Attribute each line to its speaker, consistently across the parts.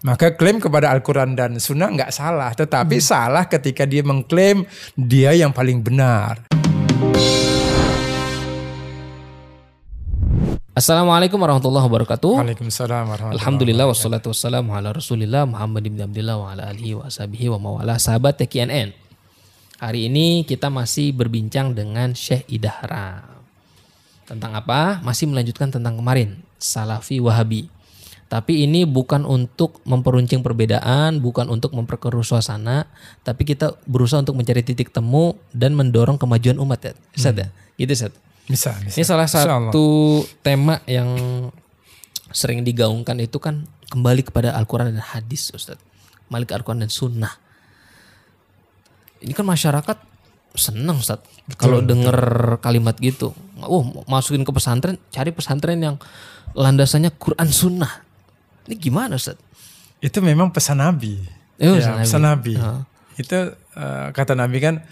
Speaker 1: Maka klaim kepada Al-Quran dan Sunnah nggak salah, tetapi hmm. salah ketika dia mengklaim dia yang paling benar.
Speaker 2: Assalamualaikum warahmatullahi wabarakatuh.
Speaker 1: Waalaikumsalam warahmatullahi
Speaker 2: Alhamdulillah wassalatu wassalamu ala Rasulillah Muhammad bin Abdullah wa ala alihi wa sahbihi wa mawala sahabat TKNN. Hari ini kita masih berbincang dengan Syekh Idahra. Tentang apa? Masih melanjutkan tentang kemarin, Salafi Wahabi. Tapi ini bukan untuk memperuncing perbedaan, bukan untuk memperkeruh suasana, tapi kita berusaha untuk mencari titik temu dan mendorong kemajuan umat ya. Bisa hmm. ya? Gitu Ustaz.
Speaker 1: Bisa, bisa.
Speaker 2: Ini salah satu tema yang sering digaungkan itu kan kembali kepada Al-Quran dan hadis Ustaz. Kembali ke Al-Quran dan sunnah ini kan masyarakat seneng Ustaz kalau denger kalimat gitu. Oh, masukin ke pesantren, cari pesantren yang landasannya Quran Sunnah. Ini gimana Ustaz?
Speaker 1: Itu memang pesan Nabi.
Speaker 2: Oh, ya, pesan
Speaker 1: Nabi. Uh. Itu uh, kata Nabi kan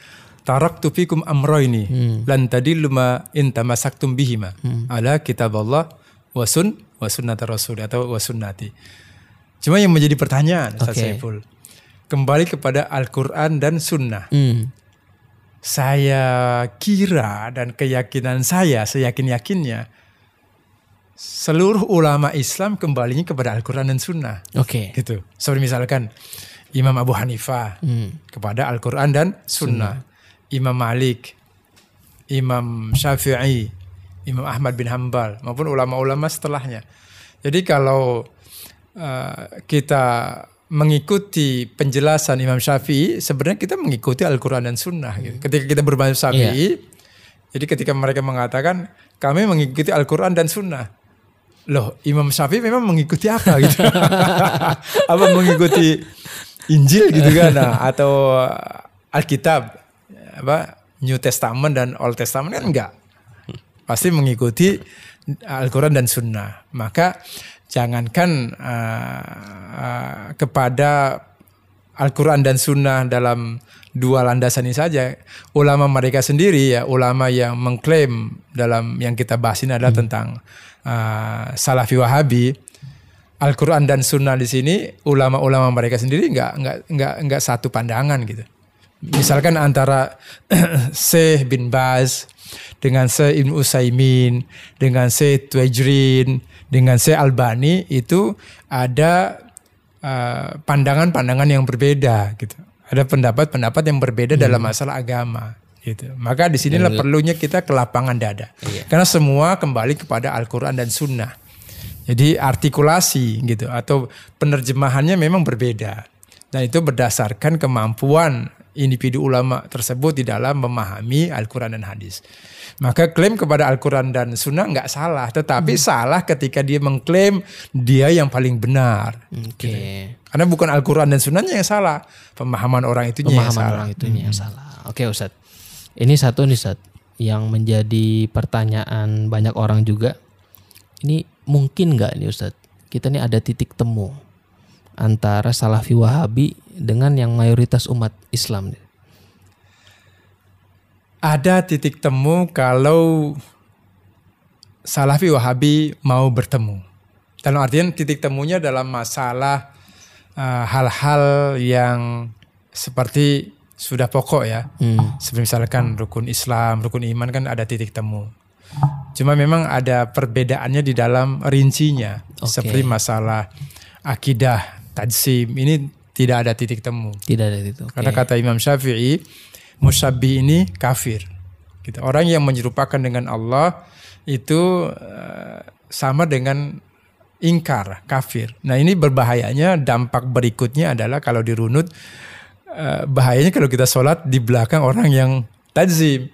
Speaker 1: tarak tufikum amro ini hmm. lan tadi luma inta masaktum bihima hmm. ala kitab Allah wasun wasunnata rasul atau wasunnati. Cuma yang menjadi pertanyaan Ustaz okay. Saiful kembali kepada Al-Quran dan Sunnah. Hmm. Saya kira dan keyakinan saya, seyakin-yakinnya, seluruh ulama Islam kembalinya kepada Al-Quran dan Sunnah.
Speaker 2: Oke.
Speaker 1: Okay. Gitu. Seperti misalkan Imam Abu Hanifah hmm. kepada Al-Quran dan Sunnah. Sunnah. Imam Malik, Imam Syafi'i, Imam Ahmad bin Hambal, maupun ulama-ulama setelahnya. Jadi kalau uh, kita mengikuti penjelasan Imam Syafi'i, sebenarnya kita mengikuti Al-Quran dan Sunnah. Gitu. Ketika kita berbahasa Syafi'i, yeah. jadi ketika mereka mengatakan kami mengikuti Al-Quran dan Sunnah, loh Imam Syafi'i memang mengikuti apa gitu? apa mengikuti Injil gitu kan? Nah, atau Alkitab, apa New Testament dan Old Testament kan enggak? Pasti mengikuti Al-Quran dan Sunnah. Maka jangankan uh, uh, kepada Al-Quran dan Sunnah dalam dua landasan ini saja, ulama mereka sendiri ya, ulama yang mengklaim dalam yang kita bahas ini adalah hmm. tentang uh, Salafi Wahabi. Al-Quran dan Sunnah di sini ulama-ulama mereka sendiri nggak nggak nggak nggak satu pandangan gitu. Misalkan antara Syekh bin Baz dengan Syekh Ibn Usaimin, dengan Syekh Tuajrin, dengan Syekh Albani itu ada uh, pandangan-pandangan uh, yang berbeda gitu. Ada pendapat-pendapat yang berbeda hmm. dalam masalah agama gitu. Maka di sinilah ya, perlunya kita ke lapangan dada. Iya. Karena semua kembali kepada Al-Qur'an dan Sunnah. Jadi artikulasi gitu atau penerjemahannya memang berbeda. Dan itu berdasarkan kemampuan individu ulama tersebut di dalam memahami Al-Quran dan hadis. Maka klaim kepada Al-Quran dan Sunnah nggak salah, tetapi hmm. salah ketika dia mengklaim dia yang paling benar.
Speaker 2: Oke. Okay.
Speaker 1: Gitu. Karena bukan Al-Quran dan Sunnahnya yang salah, pemahaman orang itu yang salah.
Speaker 2: orang itu hmm. yang salah. Oke okay, Ustadz. Ini satu nih Ustadz yang menjadi pertanyaan banyak orang juga. Ini mungkin nggak nih Ustadz? Kita ini ada titik temu antara Salafi Wahabi dengan yang mayoritas umat Islam?
Speaker 1: Ada titik temu kalau Salafi Wahabi mau bertemu. Dalam artian titik temunya dalam masalah uh, hal-hal uh, yang seperti sudah pokok ya. Hmm. Seperti misalkan rukun Islam, rukun iman kan ada titik temu. Cuma memang ada perbedaannya di dalam rincinya. Okay. Seperti masalah akidah tajsim ini tidak ada titik temu.
Speaker 2: Tidak ada titik. Okay.
Speaker 1: Karena kata Imam Syafi'i, musabbi ini kafir. Gitu. Orang yang menyerupakan dengan Allah itu uh, sama dengan ingkar, kafir. Nah ini berbahayanya dampak berikutnya adalah kalau dirunut uh, bahayanya kalau kita sholat di belakang orang yang tajim.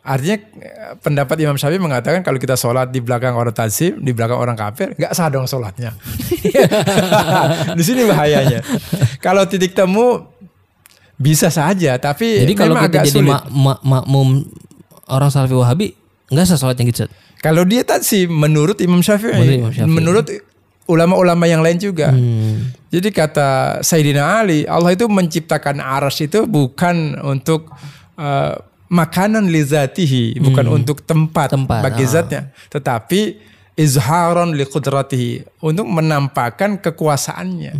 Speaker 1: Artinya eh, pendapat Imam Syafi'i mengatakan kalau kita sholat di belakang orang tazim, di belakang orang kafir, nggak sah dong sholatnya. di sini bahayanya. Kalau titik temu bisa saja, tapi
Speaker 2: jadi kalau kita jadi mak ma makmum orang Salafi Wahabi, nggak sah sholatnya gitu.
Speaker 1: Kalau dia tadi menurut Imam Syafi'i, menurut, menurut ulama-ulama yang lain juga. Hmm. Jadi kata Sayyidina Ali, Allah itu menciptakan aras itu bukan untuk uh, makanan lizatihi bukan hmm. untuk tempat, tempat bagi oh. zatnya tetapi izharan liqudratihi untuk menampakkan kekuasaannya.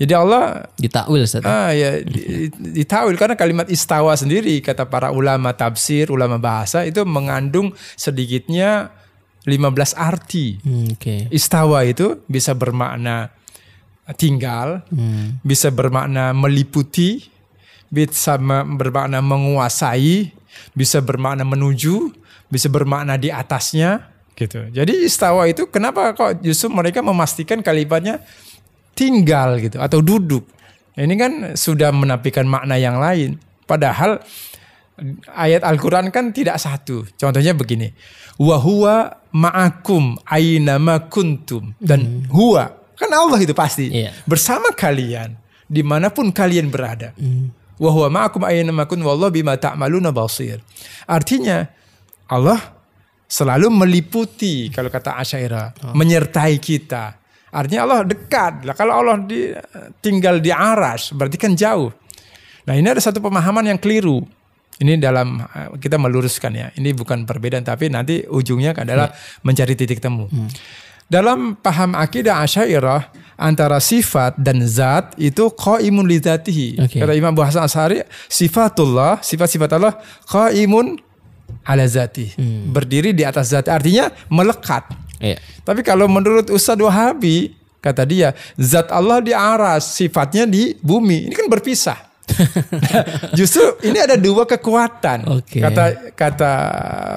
Speaker 1: Jadi Allah
Speaker 2: Ditakwil Ustaz.
Speaker 1: ah ya di- ditawil karena kalimat istawa sendiri kata para ulama tafsir, ulama bahasa itu mengandung sedikitnya 15 arti.
Speaker 2: Hmm, Oke.
Speaker 1: Istawa itu bisa bermakna tinggal,
Speaker 2: Hmm.
Speaker 1: bisa bermakna meliputi, bisa bermakna menguasai, bisa bermakna menuju, bisa bermakna di atasnya gitu. Jadi istawa itu kenapa kok justru mereka memastikan kalimatnya tinggal gitu atau duduk. Ini kan sudah menampilkan makna yang lain. Padahal ayat Al-Quran kan tidak satu. Contohnya begini. Wahuwa ma'akum aynama kuntum. Dan huwa. Kan Allah itu pasti.
Speaker 2: Iya.
Speaker 1: Bersama kalian. Di mana pun kalian berada. Wahuwa ma'akum aynama kuntum. Wallahu bima ta'maluna basir. Artinya Allah selalu meliputi kalau kata Asyairah. Menyertai kita. Artinya Allah dekat. Lah kalau Allah di, tinggal di aras berarti kan jauh. Nah ini ada satu pemahaman yang keliru. Ini dalam eh, kita meluruskan ya. Ini bukan perbedaan tapi nanti ujungnya adalah mencari titik temu. Dalam paham akidah Asy'ariyah antara sifat dan zat itu qaimun li dzatihi.
Speaker 2: Oke.
Speaker 1: Kata Imam Abu Hasan Asy'ari, sifatullah, sifat-sifat Allah qaimun ala zati. Berdiri di atas zat. Artinya melekat.
Speaker 2: Iya.
Speaker 1: Tapi kalau menurut Ustadz Wahabi, kata dia, zat Allah di aras, sifatnya di bumi. Ini kan berpisah. Justru ini ada dua kekuatan.
Speaker 2: Oke.
Speaker 1: Kata kata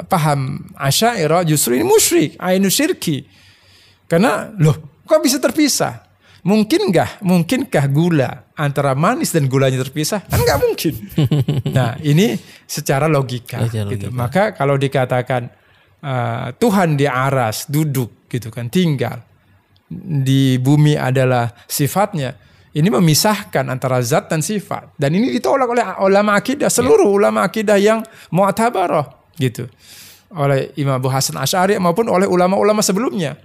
Speaker 1: paham Asy'ariyah justru ini musyrik, ainu syirki. Karena loh, kok bisa terpisah? Mungkin nggak? Mungkinkah gula antara manis dan gulanya terpisah? Kan nggak mungkin. nah ini secara logika.
Speaker 2: Secara
Speaker 1: gitu.
Speaker 2: logika.
Speaker 1: Maka kalau dikatakan uh, Tuhan di aras duduk gitu kan tinggal di bumi adalah sifatnya. Ini memisahkan antara zat dan sifat. Dan ini ditolak oleh ulama akidah, seluruh ulama akidah yang mu'tabarah gitu. Oleh Imam Abu Hasan Asy'ari maupun oleh ulama-ulama sebelumnya.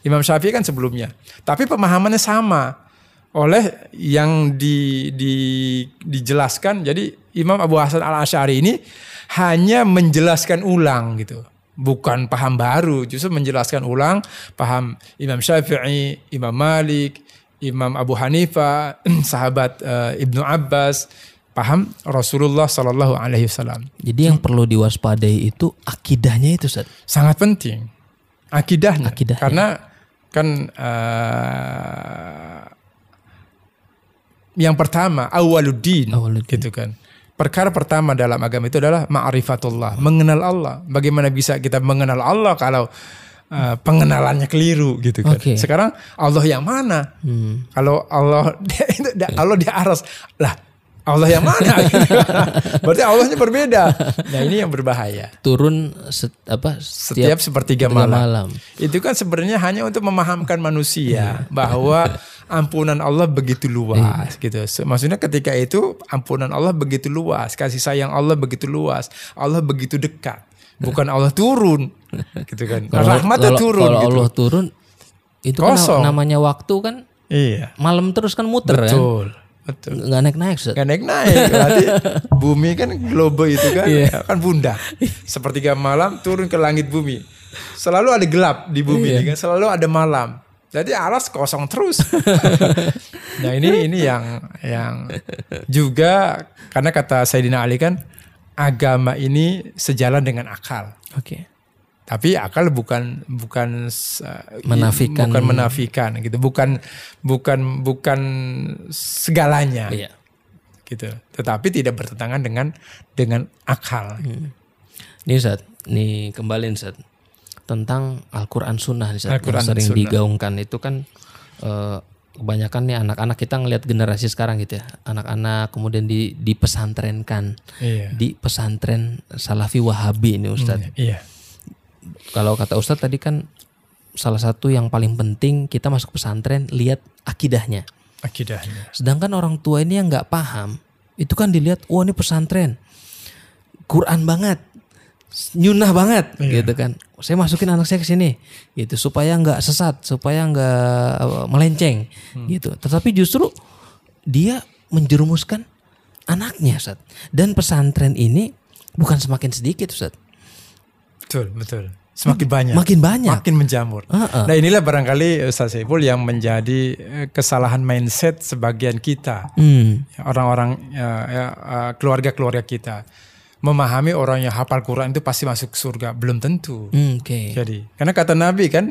Speaker 1: Imam Syafi'i kan sebelumnya. Tapi pemahamannya sama oleh yang di, di, dijelaskan. Jadi Imam Abu Hasan Al Asy'ari ini hanya menjelaskan ulang gitu. Bukan paham baru, justru menjelaskan ulang paham Imam Syafi'i, Imam Malik, Imam Abu Hanifah, sahabat eh, Ibnu Abbas, paham Rasulullah Shallallahu Alaihi Wasallam.
Speaker 2: Jadi yang perlu diwaspadai itu akidahnya itu Ustaz.
Speaker 1: Sangat penting akidahnya,
Speaker 2: Akidahnya.
Speaker 1: karena kan eh, yang pertama awaluddin,
Speaker 2: Awaluddin.
Speaker 1: gitu kan. Perkara pertama dalam agama itu adalah ma'rifatullah, mengenal Allah. Bagaimana bisa kita mengenal Allah kalau eh, pengenalannya keliru gitu kan.
Speaker 2: Oke.
Speaker 1: Sekarang Allah yang mana?
Speaker 2: Hmm.
Speaker 1: Kalau Allah itu Allah di aras lah Allah yang mana? Berarti Allahnya berbeda. Nah ini yang berbahaya.
Speaker 2: Turun set, apa
Speaker 1: Setiap sepertiga
Speaker 2: sepertiga
Speaker 1: malam.
Speaker 2: malam.
Speaker 1: Itu kan sebenarnya hanya untuk memahamkan manusia bahwa ampunan Allah begitu luas gitu. Se- Maksudnya ketika itu ampunan Allah begitu luas, kasih sayang Allah begitu luas, Allah begitu dekat. Bukan Allah turun gitu kan.
Speaker 2: Kalau-
Speaker 1: turun
Speaker 2: Kalau
Speaker 1: gitu.
Speaker 2: Allah turun itu kan
Speaker 1: Kosong.
Speaker 2: namanya waktu kan
Speaker 1: Iya.
Speaker 2: malam terus kan muter kan.
Speaker 1: Betul. Betul.
Speaker 2: Nggak naik-naik.
Speaker 1: Gak naik-naik Berarti bumi kan globe itu kan
Speaker 2: Iya.
Speaker 1: Kan bunda Sepertiga malam turun ke langit bumi Selalu ada gelap di bumi
Speaker 2: Iya.
Speaker 1: kan Selalu ada malam Jadi aras kosong terus Nah ini ini yang yang juga Karena kata Sayyidina Ali kan Agama ini sejalan dengan akal
Speaker 2: Oke.
Speaker 1: Tapi akal bukan bukan uh,
Speaker 2: Menafikan.
Speaker 1: bukan menafikan gitu bukan bukan bukan segalanya
Speaker 2: Iya.
Speaker 1: gitu. Tetapi tidak bertentangan dengan dengan akal.
Speaker 2: Nih Ustaz, nih kembali Ustaz. Tentang Al-Quran Sunnah nih Ustaz,
Speaker 1: Al-Quran
Speaker 2: yang sering
Speaker 1: Sunnah.
Speaker 2: digaungkan itu kan eh, kebanyakan nih anak-anak kita ngelihat generasi sekarang gitu ya. Anak-anak kemudian di dipesantrenkan
Speaker 1: Iya.
Speaker 2: di pesantren Salafi Wahabi ini Ustaz.
Speaker 1: Iya.
Speaker 2: Kalau kata Ustaz tadi kan salah satu yang paling penting kita masuk pesantren lihat akidahnya.
Speaker 1: Akidahnya.
Speaker 2: Sedangkan orang tua ini yang nggak paham, itu kan dilihat, wah ini pesantren, Quran banget, nyunah banget, gitu kan. Saya masukin anak saya ke sini, gitu supaya nggak sesat, supaya nggak eh, melenceng, gitu. Tetapi justru dia menjerumuskan anaknya, Ustaz. Dan pesantren ini bukan semakin sedikit, Ustaz.
Speaker 1: Betul, betul. semakin banyak.
Speaker 2: Makin banyak.
Speaker 1: Makin menjamur.
Speaker 2: Uh-uh.
Speaker 1: Nah inilah barangkali Ustaz Saiful yang menjadi eh, kesalahan mindset sebagian kita.
Speaker 2: Hmm.
Speaker 1: Orang-orang ya, ya, eh, keluarga-keluarga kita. Memahami orang yang hafal Quran itu pasti masuk surga. Belum tentu.
Speaker 2: Hmm, Oke.
Speaker 1: Jadi, karena kata Nabi kan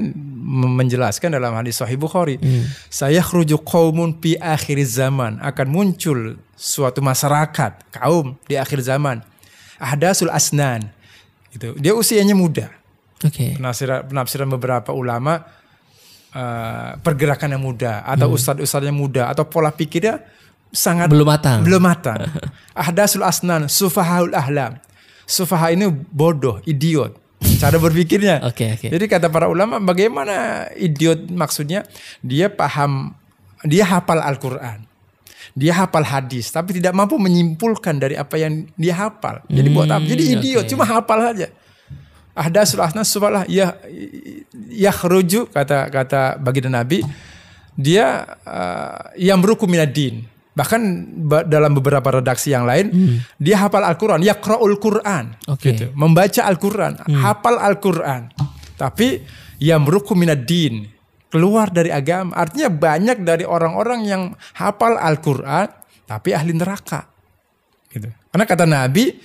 Speaker 1: menjelaskan dalam hadis Sahih Bukhari, saya khruju qaumun pi akhir zaman akan muncul suatu masyarakat kaum di akhir zaman. Ahdasul asnan. Gitu. Dia usianya muda.
Speaker 2: Oke.
Speaker 1: Penafsiran, penafsiran beberapa ulama eh, pergerakan yang muda atau ustadz-ustadz yang muda atau pola pikirnya sangat
Speaker 2: Belum matang.
Speaker 1: belum matang. Ahdasul asnan, sufahaul ahlam. Sufaha ini bodoh, idiot. Cara berpikirnya.
Speaker 2: Oke, oke.
Speaker 1: Jadi kata para ulama, bagaimana idiot maksudnya? Dia paham, dia hafal Al-Quran. Dia hafal hadis, tapi tidak mampu menyimpulkan dari apa yang dia hafal. Jadi buat apa? Jadi
Speaker 2: Hmm,
Speaker 1: idiot, cuma hafal saja. Ahdasul asnan sufalah ya ya kata kata baginda Nabi dia uh, yang beruku minadin. Bahkan ba- dalam beberapa redaksi yang lain, dia hafal Al-Quran, yaqra'ul Quran.
Speaker 2: Oke.
Speaker 1: Gitu. Membaca Al-Quran, hafal Al-Quran. Tapi yang beruku minadin, keluar dari agama. Artinya banyak dari orang-orang yang hafal Al-Quran, tapi ahli neraka. Gitu. Karena kata Nabi,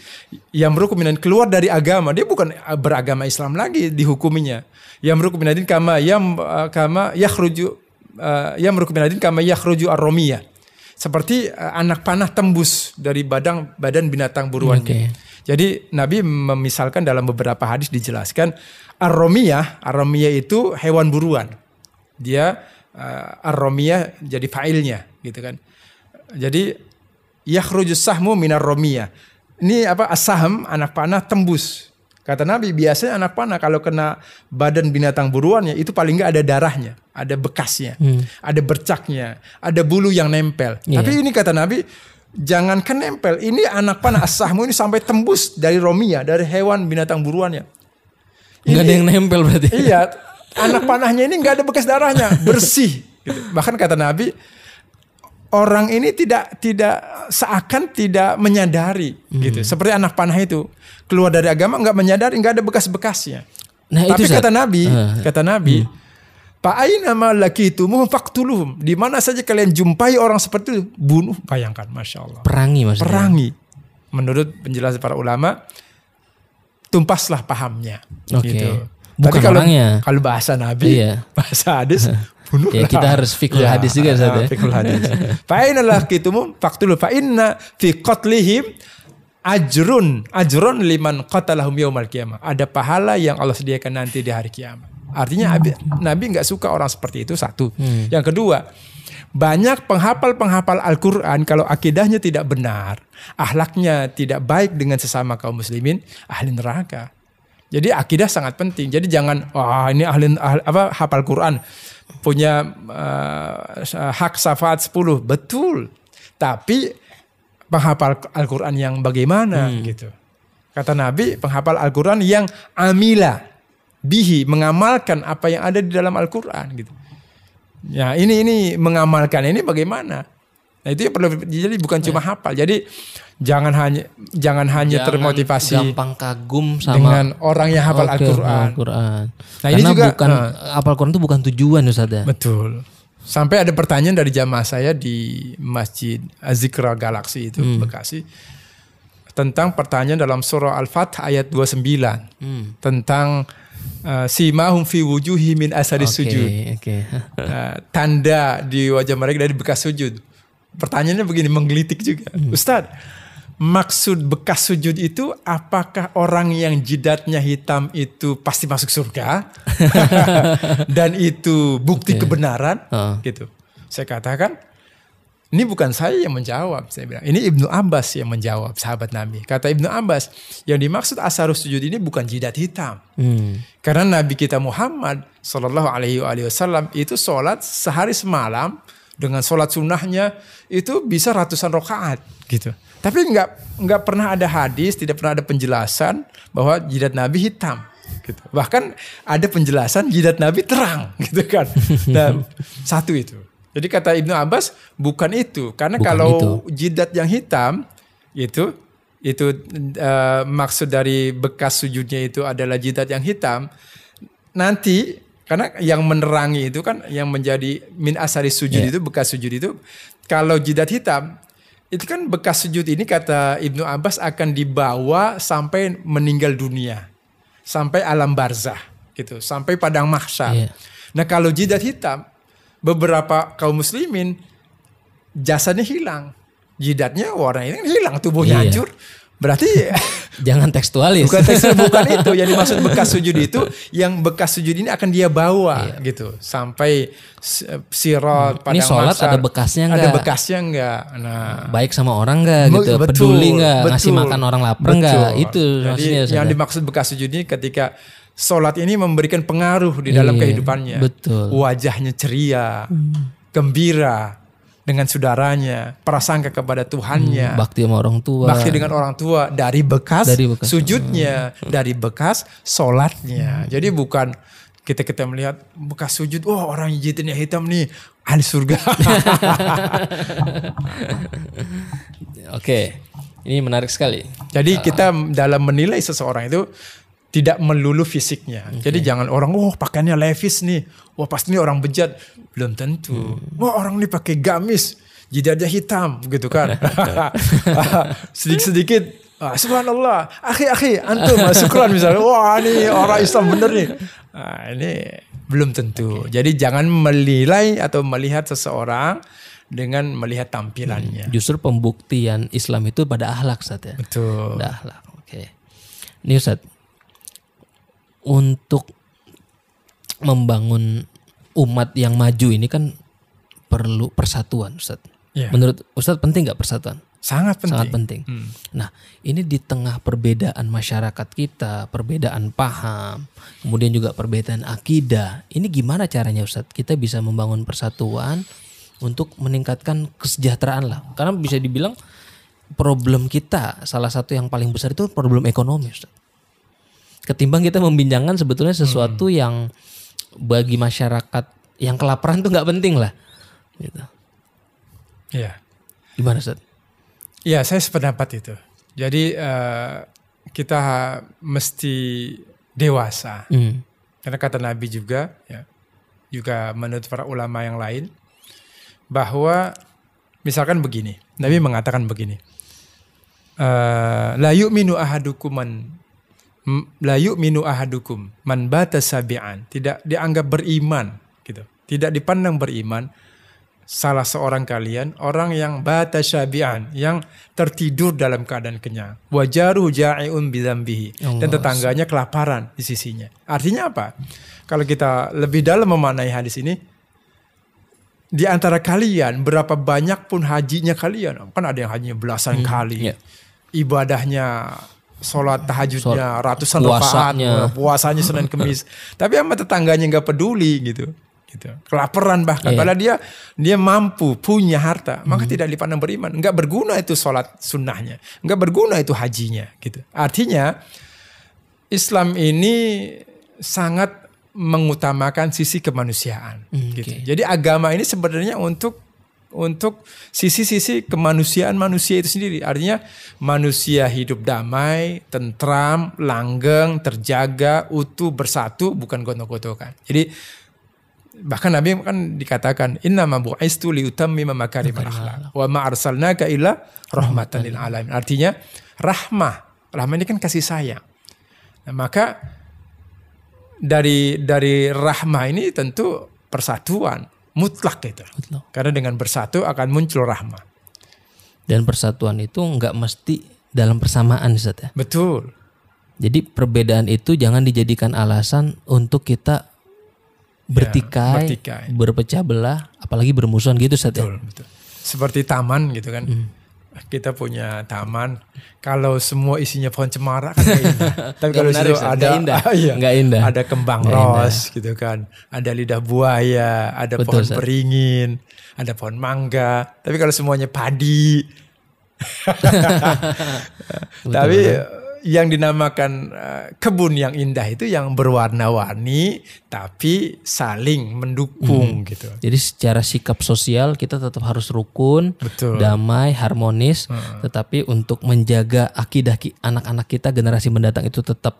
Speaker 1: yang berukum minadin keluar dari agama, dia bukan beragama Islam lagi dihukuminya. Yang berukum minadin kama yang kama yakhruju uh, yang berukum minadin kama yakhruju ar-romiyah. Seperti uh, anak panah tembus dari badan badan binatang buruannya.
Speaker 2: Oke.
Speaker 1: Jadi Nabi memisalkan dalam beberapa hadis dijelaskan ar-romiyah, ar-romiyah itu hewan buruan. Dia uh, ar-romiyah jadi fa'ilnya gitu kan. Jadi yakhrujus sahmu minar romiyah. Ini apa as-sahm anak panah tembus. Kata Nabi biasanya anak panah kalau kena badan binatang buruannya itu paling nggak ada darahnya, ada bekasnya, ada bercaknya, ada bulu yang nempel.
Speaker 2: Iya.
Speaker 1: Tapi ini kata Nabi jangankan nempel, ini anak panah as-sahmu ini sampai tembus dari romiyah, dari hewan binatang buruannya.
Speaker 2: Nggak ada yang nempel berarti.
Speaker 1: Iya, anak panahnya ini nggak ada bekas darahnya, bersih. Gitu. Bahkan kata Nabi, orang ini tidak tidak seakan tidak menyadari, gitu. Seperti anak panah itu keluar dari agama nggak menyadari, nggak ada bekas-bekasnya.
Speaker 2: Nah,
Speaker 1: Tapi
Speaker 2: itu
Speaker 1: kata Nabi,
Speaker 2: Ah.
Speaker 1: kata Nabi, Pak Aina ma lakitumu faktuluhum. Di mana saja kalian jumpai orang seperti itu, bunuh. Bayangkan, masya Allah.
Speaker 2: perangi maksudnya.
Speaker 1: Perangi. Menurut penjelasan para ulama, tumpaslah pahamnya.
Speaker 2: Oke.
Speaker 1: Gitu.
Speaker 2: Bukan
Speaker 1: Tapi kalau
Speaker 2: orangnya.
Speaker 1: kalau bahasa Nabi,
Speaker 2: Iya.
Speaker 1: bahasa hadis, bunuh
Speaker 2: Ya, kita harus fikul hadis juga, ya.
Speaker 1: Fikul hadis. Fa inna lakitumu faktulu fa inna fi qatlihim ajrun ajrun liman qatalahum yaumal qiyamah. Ada pahala yang Allah sediakan nanti di hari kiamat. Artinya Abi- Nabi nggak suka orang seperti itu satu. Yang kedua, banyak penghafal-penghafal Al-Quran kalau akidahnya tidak benar, ahlaknya tidak baik dengan sesama kaum muslimin, ahli neraka. Jadi akidah sangat penting. Jadi jangan wah ini ahli, ahli apa hafal Quran punya eh, hak syafaat 10 betul. Tapi penghafal Al-Quran yang bagaimana gitu. Kata Nabi, penghafal Al-Quran yang amila bihi mengamalkan apa yang ada di dalam Al-Quran gitu. Ya ini ini mengamalkan ini bagaimana? Nah itu yang perlu jadi bukan cuma hafal. Jadi jangan hanya jangan hanya
Speaker 2: Jangan
Speaker 1: termotivasi
Speaker 2: gampang kagum sama
Speaker 1: dengan orang yang hafal
Speaker 2: Oke,
Speaker 1: Al-Quran.
Speaker 2: Al-Quran.
Speaker 1: Nah, ini
Speaker 2: Karena
Speaker 1: juga,
Speaker 2: bukan
Speaker 1: nah.
Speaker 2: hafal Quran itu bukan tujuan Ustaz ya.
Speaker 1: Betul. Sampai ada pertanyaan dari jamaah saya di Masjid Azikra Galaxy itu
Speaker 2: Hmm.
Speaker 1: Bekasi tentang pertanyaan dalam surah Al-Fath ayat 29
Speaker 2: Hmm.
Speaker 1: tentang uh, simahum fi wujuhi min asari
Speaker 2: Oke,
Speaker 1: sujud.
Speaker 2: Oke.
Speaker 1: Uh, tanda di wajah mereka dari bekas sujud. Pertanyaannya begini menggelitik juga.
Speaker 2: Hmm.
Speaker 1: Ustadz, maksud bekas sujud itu apakah orang yang jidatnya hitam itu pasti masuk surga? Dan itu bukti
Speaker 2: Oke.
Speaker 1: kebenaran?
Speaker 2: Heeh.
Speaker 1: Gitu. Saya katakan, ini bukan saya yang menjawab. Saya bilang, ini Ibnu Abbas yang menjawab, sahabat Nabi. Kata Ibnu Abbas, yang dimaksud asarus sujud ini bukan jidat hitam.
Speaker 2: Hmm.
Speaker 1: Karena Nabi kita Muhammad Shallallahu Alaihi Wasallam itu sholat sehari semalam dengan sholat sunnahnya itu bisa ratusan rakaat gitu. Tapi nggak nggak pernah ada hadis, tidak pernah ada penjelasan bahwa jidat Nabi hitam. Gitu. Bahkan ada penjelasan jidat Nabi terang gitu kan. Dan satu itu. Jadi kata Ibnu Abbas bukan itu, karena
Speaker 2: Bukan
Speaker 1: kalau
Speaker 2: itu.
Speaker 1: jidat yang hitam itu itu uh, maksud dari bekas sujudnya itu adalah jidat yang hitam, nanti karena yang menerangi itu kan yang menjadi min asari sujud
Speaker 2: Yeah.
Speaker 1: itu bekas sujud itu kalau jidat hitam itu kan bekas sujud ini kata Ibnu Abbas akan dibawa sampai meninggal dunia. Sampai alam barzah gitu, sampai padang mahsyar.
Speaker 2: Iya.
Speaker 1: Nah, kalau jidat hitam beberapa kaum muslimin jasadnya hilang. Jidatnya warna ini hilang, tubuhnya
Speaker 2: Iya.
Speaker 1: hancur. Berarti
Speaker 2: Jangan tekstualis.
Speaker 1: bukan tekstil bukan itu yang dimaksud bekas sujud itu yang bekas sujud ini akan dia bawa gitu sampai si- sirat
Speaker 2: Iya. Ini
Speaker 1: padang
Speaker 2: sholat ada bekasnya
Speaker 1: ada
Speaker 2: nggak?
Speaker 1: bekasnya enggak nah
Speaker 2: Baik sama orang nggak
Speaker 1: Be-
Speaker 2: gitu,
Speaker 1: betul,
Speaker 2: peduli nggak, ngasih
Speaker 1: betul,
Speaker 2: makan orang lapar
Speaker 1: betul.
Speaker 2: nggak, itu
Speaker 1: Jadi
Speaker 2: maksudnya.
Speaker 1: yang
Speaker 2: Ustaz.
Speaker 1: dimaksud bekas sujud ini ketika sholat ini memberikan pengaruh di dalam
Speaker 2: Iya,
Speaker 1: kehidupannya
Speaker 2: betul. Hmm.
Speaker 1: wajahnya ceria gembira dengan saudaranya prasangka kepada Tuhannya
Speaker 2: bakti sama orang tua.
Speaker 1: bakti dengan orang tua dari bekas,
Speaker 2: Dari bekas.
Speaker 1: sujudnya, dari bekas sholatnya. Jadi bukan kita kita melihat bekas sujud, wah orang jidatnya hitam nih ahli surga.
Speaker 2: Oke, ini menarik sekali.
Speaker 1: Jadi kita dalam menilai seseorang itu tidak melulu fisiknya. Jadi jangan orang, wah pakaiannya levis nih, wah pasti ini orang bejat. Belum tentu. Wah orang ini pakai gamis, jidatnya hitam gitu kan. Sedikit-sedikit Ah, subhanallah, akhi akhi, antum syukran misalnya. Wah ini orang Islam bener nih. Nah, ini belum tentu. Jadi jangan menilai atau melihat seseorang dengan melihat tampilannya.
Speaker 2: Justru pembuktian Islam itu pada akhlak Ustaz ya.
Speaker 1: Betul.
Speaker 2: Pada akhlak. Oke. Ini Ustaz. Untuk membangun umat yang maju ini kan perlu persatuan Ustaz.
Speaker 1: Iya.
Speaker 2: Menurut Ustaz penting nggak persatuan?
Speaker 1: Sangat penting.
Speaker 2: Sangat penting.
Speaker 1: Hmm.
Speaker 2: Nah, ini di tengah perbedaan masyarakat kita, perbedaan paham, kemudian juga perbedaan akidah. Ini gimana caranya Ustadz? Kita bisa membangun persatuan untuk meningkatkan kesejahteraan lah. Karena bisa dibilang problem kita salah satu yang paling besar itu problem ekonomi Ustadz. Ketimbang kita membincangkan sebetulnya sesuatu yang bagi masyarakat yang kelaparan tuh nggak penting lah. Gitu.
Speaker 1: Iya.
Speaker 2: Gimana Ustadz?
Speaker 1: Ya, saya sependapat itu. Jadi eh, kita mesti dewasa.
Speaker 2: Hmm.
Speaker 1: Karena kata Nabi juga, ya, juga menurut para ulama yang lain, bahwa misalkan begini, Nabi mengatakan begini, eh, la yu'minu ahadukum man m- la yu'minu ahadukum man bata sabi'an, tidak dianggap beriman, gitu, tidak dipandang beriman salah seorang kalian orang yang bata syabi'an yang tertidur dalam keadaan kenyang. Wajaruhu ja'iun bidzambihi. Dan tetangganya kelaparan di sisinya. Artinya apa? Kalau kita lebih dalam memaknai hadis ini di antara kalian berapa banyak pun hajinya kalian. Kan ada yang hajinya belasan kali.
Speaker 2: iya.
Speaker 1: ibadahnya sholat tahajudnya ratusan
Speaker 2: puasanya.
Speaker 1: rakaat puasanya Senin Kemis. Tapi sama tetangganya nggak peduli gitu. Gitu. Kelaparan bahkan.
Speaker 2: Iya.
Speaker 1: padahal dia dia mampu punya harta. Maka tidak dipandang beriman. Nggak berguna itu sholat sunnahnya. Nggak berguna itu hajinya gitu. Artinya Islam ini sangat mengutamakan sisi kemanusiaan
Speaker 2: Hmm,
Speaker 1: gitu.
Speaker 2: oke.
Speaker 1: Jadi agama ini sebenarnya untuk untuk sisi-sisi kemanusiaan manusia itu sendiri. Artinya manusia hidup damai, tentram, langgeng, terjaga, utuh, bersatu, bukan gontok-gontokan. Jadi bahkan Nabi kan dikatakan inna ma bu'istu li utammima makarimal akhlak wa ma arsalnaka illa rahmatan lil alamin. Artinya rahmah. Rahmah ini kan kasih sayang. Nah, maka dari dari rahmah ini tentu persatuan mutlak gitu.
Speaker 2: Betul.
Speaker 1: Karena dengan bersatu akan muncul rahmah.
Speaker 2: Dan persatuan itu nggak mesti dalam persamaan Ustaz ya.
Speaker 1: Betul.
Speaker 2: Jadi perbedaan itu jangan dijadikan alasan untuk kita bertikai,
Speaker 1: bertikai.
Speaker 2: berpecah belah, apalagi bermusuhan gitu Ustaz ya.
Speaker 1: Betul, betul. Seperti taman gitu kan.
Speaker 2: Hmm.
Speaker 1: Kita punya taman, kalau semua isinya pohon cemara kan indah. Tapi kalau situ ada
Speaker 2: Nggak indah.
Speaker 1: iya,
Speaker 2: Nggak indah.
Speaker 1: ada kembang
Speaker 2: Nggak
Speaker 1: ros gitu kan, ada lidah buaya, ada
Speaker 2: Betul,
Speaker 1: pohon beringin, ada pohon mangga. Tapi kalau semuanya padi, tapi yang dinamakan uh, kebun yang indah itu yang berwarna-warni tapi saling mendukung
Speaker 2: Hmm.
Speaker 1: gitu.
Speaker 2: Jadi secara sikap sosial kita tetap harus rukun,
Speaker 1: Betul.
Speaker 2: damai, harmonis, tetapi untuk menjaga akidah ki- anak-anak kita generasi mendatang itu tetap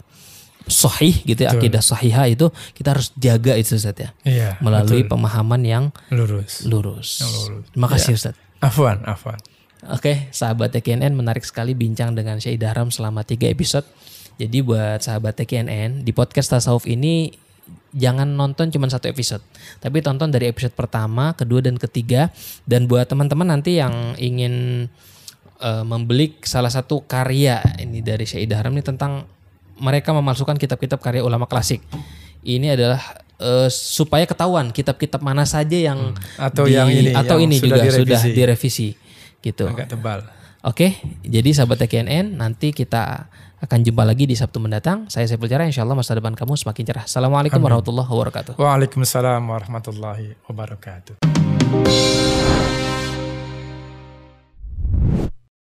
Speaker 2: sahih gitu ya, akidah sahihah itu kita harus jaga itu Ustaz ya.
Speaker 1: Iya.
Speaker 2: Melalui pemahaman yang
Speaker 1: lurus.
Speaker 2: lurus.
Speaker 1: lurus.
Speaker 2: Terima kasih Ustaz.
Speaker 1: Afwan, afwan.
Speaker 2: Oke, sahabat TKNN menarik sekali bincang dengan Syekh Dahram selama tiga episode. Jadi buat sahabat TKNN di podcast Tasawuf ini jangan nonton cuma satu episode, tapi tonton dari episode pertama, kedua dan ketiga. Dan buat teman-teman nanti yang ingin eh, membeli salah satu karya ini dari Syekh Dahram ini tentang mereka memasukkan kitab-kitab karya ulama klasik. Ini adalah eh, supaya ketahuan kitab-kitab mana saja yang
Speaker 1: Atau yang ini,
Speaker 2: atau
Speaker 1: yang
Speaker 2: ini
Speaker 1: sudah
Speaker 2: juga sudah direvisi. Gitu.
Speaker 1: Agak tebal.
Speaker 2: Oke, jadi sahabat TKNN nanti kita akan jumpa lagi di Sabtu mendatang. Saya Saiful Jara, insya Allah masa depan kamu semakin cerah. Assalamualaikum warahmatullahi wabarakatuh.
Speaker 1: Waalaikumsalam warahmatullahi wabarakatuh.